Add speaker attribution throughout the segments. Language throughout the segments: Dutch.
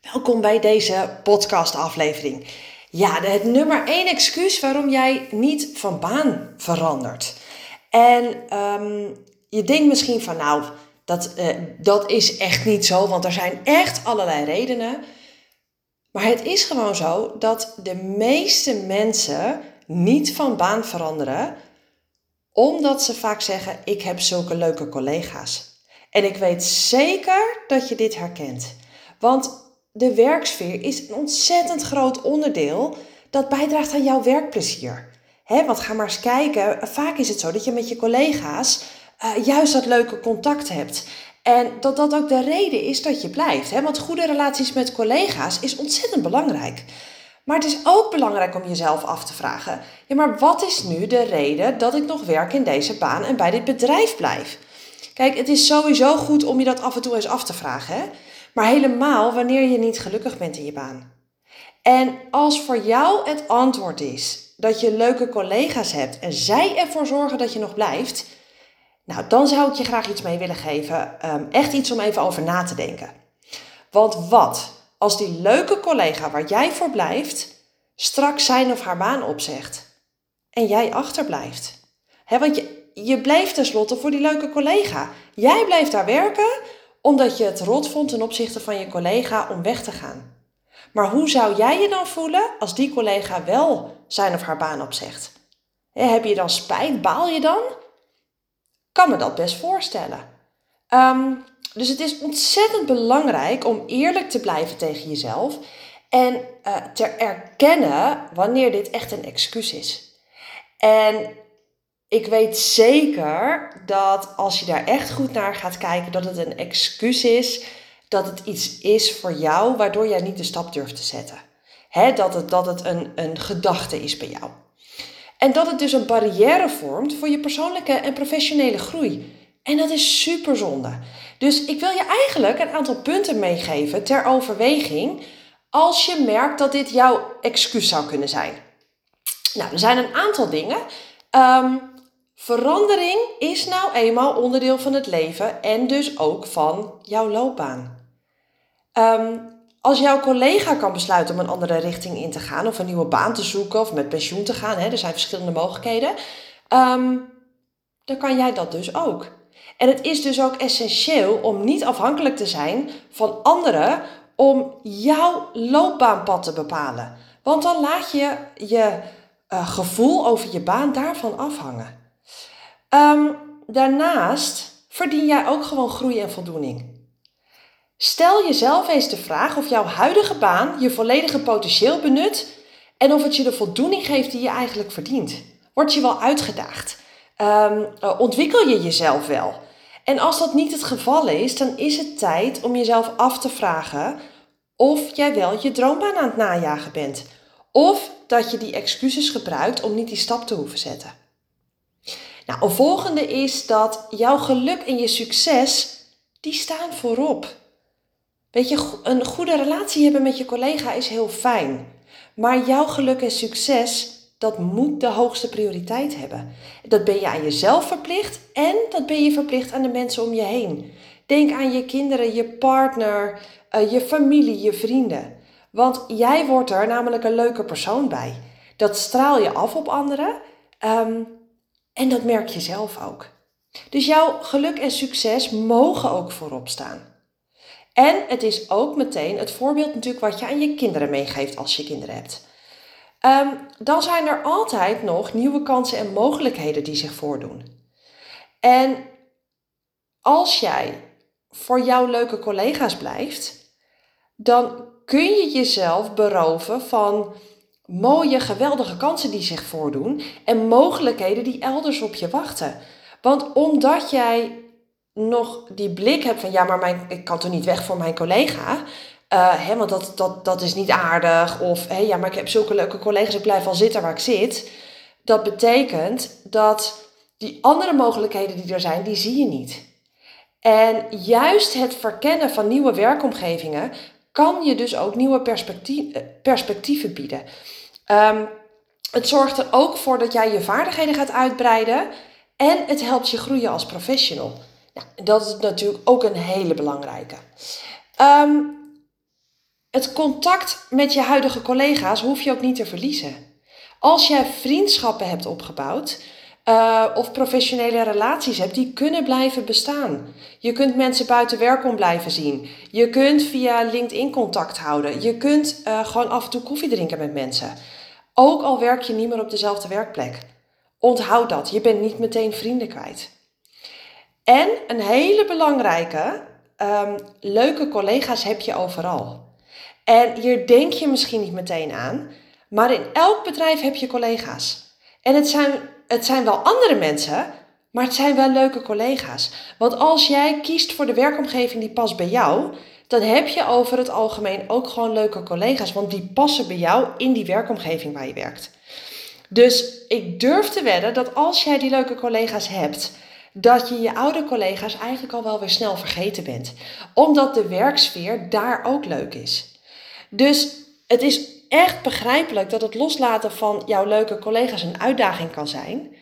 Speaker 1: Welkom bij deze podcastaflevering. Ja, het nummer één excuus waarom jij niet van baan verandert. En ehm, je denkt misschien van nou, dat, uh, dat is echt niet zo, want er zijn echt allerlei redenen. Maar het is gewoon zo dat de meeste mensen niet van baan veranderen, omdat ze vaak zeggen: Ik heb zulke leuke collega's. En ik weet zeker dat je dit herkent. Want de werksfeer is een ontzettend groot onderdeel dat bijdraagt aan jouw werkplezier. He, want ga maar eens kijken. Vaak is het zo dat je met je collega's uh, juist dat leuke contact hebt. En dat dat ook de reden is dat je blijft. Hè? Want goede relaties met collega's is ontzettend belangrijk. Maar het is ook belangrijk om jezelf af te vragen: ja, maar wat is nu de reden dat ik nog werk in deze baan en bij dit bedrijf blijf? Kijk, het is sowieso goed om je dat af en toe eens af te vragen. Hè? Maar helemaal wanneer je niet gelukkig bent in je baan. En als voor jou het antwoord is dat je leuke collega's hebt en zij ervoor zorgen dat je nog blijft, nou dan zou ik je graag iets mee willen geven. Um, echt iets om even over na te denken. Want wat als die leuke collega waar jij voor blijft straks zijn of haar baan opzegt en jij achterblijft? Want je, je blijft tenslotte voor die leuke collega. Jij blijft daar werken omdat je het rot vond ten opzichte van je collega om weg te gaan. Maar hoe zou jij je dan voelen als die collega wel zijn of haar baan opzegt? heb je dan spijt? Baal je dan? Kan me dat best voorstellen. Um, dus het is ontzettend belangrijk om eerlijk te blijven tegen jezelf en uh, te erkennen wanneer dit echt een excuus is. En ik weet zeker dat als je daar echt goed naar gaat kijken, dat het een excuus is, dat het iets is voor jou waardoor jij niet de stap durft te zetten. He, dat het, dat het een, een gedachte is bij jou. En dat het dus een barrière vormt voor je persoonlijke en professionele groei. En dat is super zonde. Dus ik wil je eigenlijk een aantal punten meegeven ter overweging als je merkt dat dit jouw excuus zou kunnen zijn. Nou, er zijn een aantal dingen. Um, Verandering is nou eenmaal onderdeel van het leven en dus ook van jouw loopbaan. Um, als jouw collega kan besluiten om een andere richting in te gaan, of een nieuwe baan te zoeken, of met pensioen te gaan, hè, er zijn verschillende mogelijkheden, um, dan kan jij dat dus ook. En het is dus ook essentieel om niet afhankelijk te zijn van anderen om jouw loopbaanpad te bepalen. Want dan laat je je uh, gevoel over je baan daarvan afhangen. Um, daarnaast verdien jij ook gewoon groei en voldoening. Stel jezelf eens de vraag of jouw huidige baan je volledige potentieel benut en of het je de voldoening geeft die je eigenlijk verdient. Word je wel uitgedaagd? Um, ontwikkel je jezelf wel? En als dat niet het geval is, dan is het tijd om jezelf af te vragen of jij wel je droombaan aan het najagen bent. Of dat je die excuses gebruikt om niet die stap te hoeven zetten. Nou, een volgende is dat jouw geluk en je succes, die staan voorop. Weet je, een goede relatie hebben met je collega is heel fijn. Maar jouw geluk en succes, dat moet de hoogste prioriteit hebben. Dat ben je aan jezelf verplicht en dat ben je verplicht aan de mensen om je heen. Denk aan je kinderen, je partner, eh, je familie, je vrienden. Want jij wordt er namelijk een leuke persoon bij. Dat straal je af op anderen. Um, en dat merk je zelf ook. Dus jouw geluk en succes mogen ook voorop staan. En het is ook meteen het voorbeeld natuurlijk wat je aan je kinderen meegeeft als je kinderen hebt. Um, dan zijn er altijd nog nieuwe kansen en mogelijkheden die zich voordoen. En als jij voor jouw leuke collega's blijft, dan kun je jezelf beroven van mooie, geweldige kansen die zich voordoen en mogelijkheden die elders op je wachten. Want omdat jij nog die blik hebt van ja, maar mijn, ik kan toch niet weg voor mijn collega. Uh, hè, want dat, dat, dat is niet aardig. Of hé, ja, maar ik heb zulke leuke collega's, ik blijf al zitten waar ik zit. Dat betekent dat die andere mogelijkheden die er zijn, die zie je niet. En juist het verkennen van nieuwe werkomgevingen kan je dus ook nieuwe perspectief, perspectieven bieden. Um, het zorgt er ook voor dat jij je vaardigheden gaat uitbreiden en het helpt je groeien als professional. Nou, dat is natuurlijk ook een hele belangrijke. Um, het contact met je huidige collega's hoef je ook niet te verliezen. Als jij vriendschappen hebt opgebouwd, uh, of professionele relaties hebt, die kunnen blijven bestaan. Je kunt mensen buiten werk om blijven zien. Je kunt via LinkedIn contact houden. Je kunt uh, gewoon af en toe koffie drinken met mensen. Ook al werk je niet meer op dezelfde werkplek. Onthoud dat, je bent niet meteen vrienden kwijt. En een hele belangrijke, um, leuke collega's heb je overal. En hier denk je misschien niet meteen aan, maar in elk bedrijf heb je collega's. En het zijn het zijn wel andere mensen, maar het zijn wel leuke collega's. Want als jij kiest voor de werkomgeving die past bij jou, dan heb je over het algemeen ook gewoon leuke collega's, want die passen bij jou in die werkomgeving waar je werkt. Dus ik durf te wedden dat als jij die leuke collega's hebt, dat je je oude collega's eigenlijk al wel weer snel vergeten bent. Omdat de werksfeer daar ook leuk is. Dus het is echt begrijpelijk dat het loslaten van jouw leuke collega's een uitdaging kan zijn.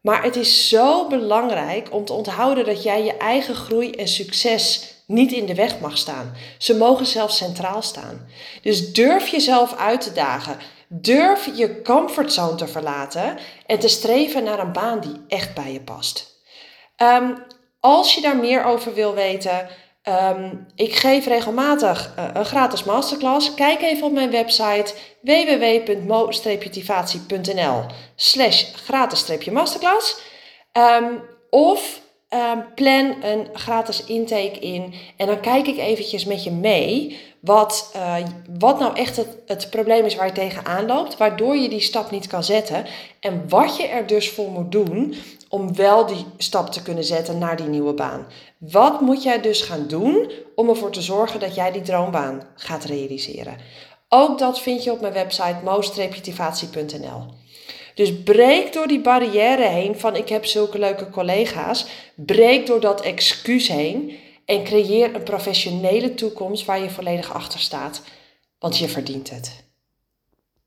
Speaker 1: Maar het is zo belangrijk om te onthouden dat jij je eigen groei en succes niet in de weg mag staan. Ze mogen zelfs centraal staan. Dus durf jezelf uit te dagen. Durf je comfortzone te verlaten en te streven naar een baan die echt bij je past. Um, als je daar meer over wil weten, Um, ik geef regelmatig uh, een gratis masterclass. Kijk even op mijn website www.mo-tivatie.nl slash gratis-masterclass. Um, of um, plan een gratis intake in en dan kijk ik eventjes met je mee wat, uh, wat nou echt het, het probleem is waar je tegenaan loopt, waardoor je die stap niet kan zetten en wat je er dus voor moet doen om wel die stap te kunnen zetten naar die nieuwe baan. Wat moet jij dus gaan doen om ervoor te zorgen dat jij die droombaan gaat realiseren? Ook dat vind je op mijn website moostreputivatienl Dus breek door die barrière heen van ik heb zulke leuke collega's. Breek door dat excuus heen en creëer een professionele toekomst waar je volledig achter staat. Want je verdient het.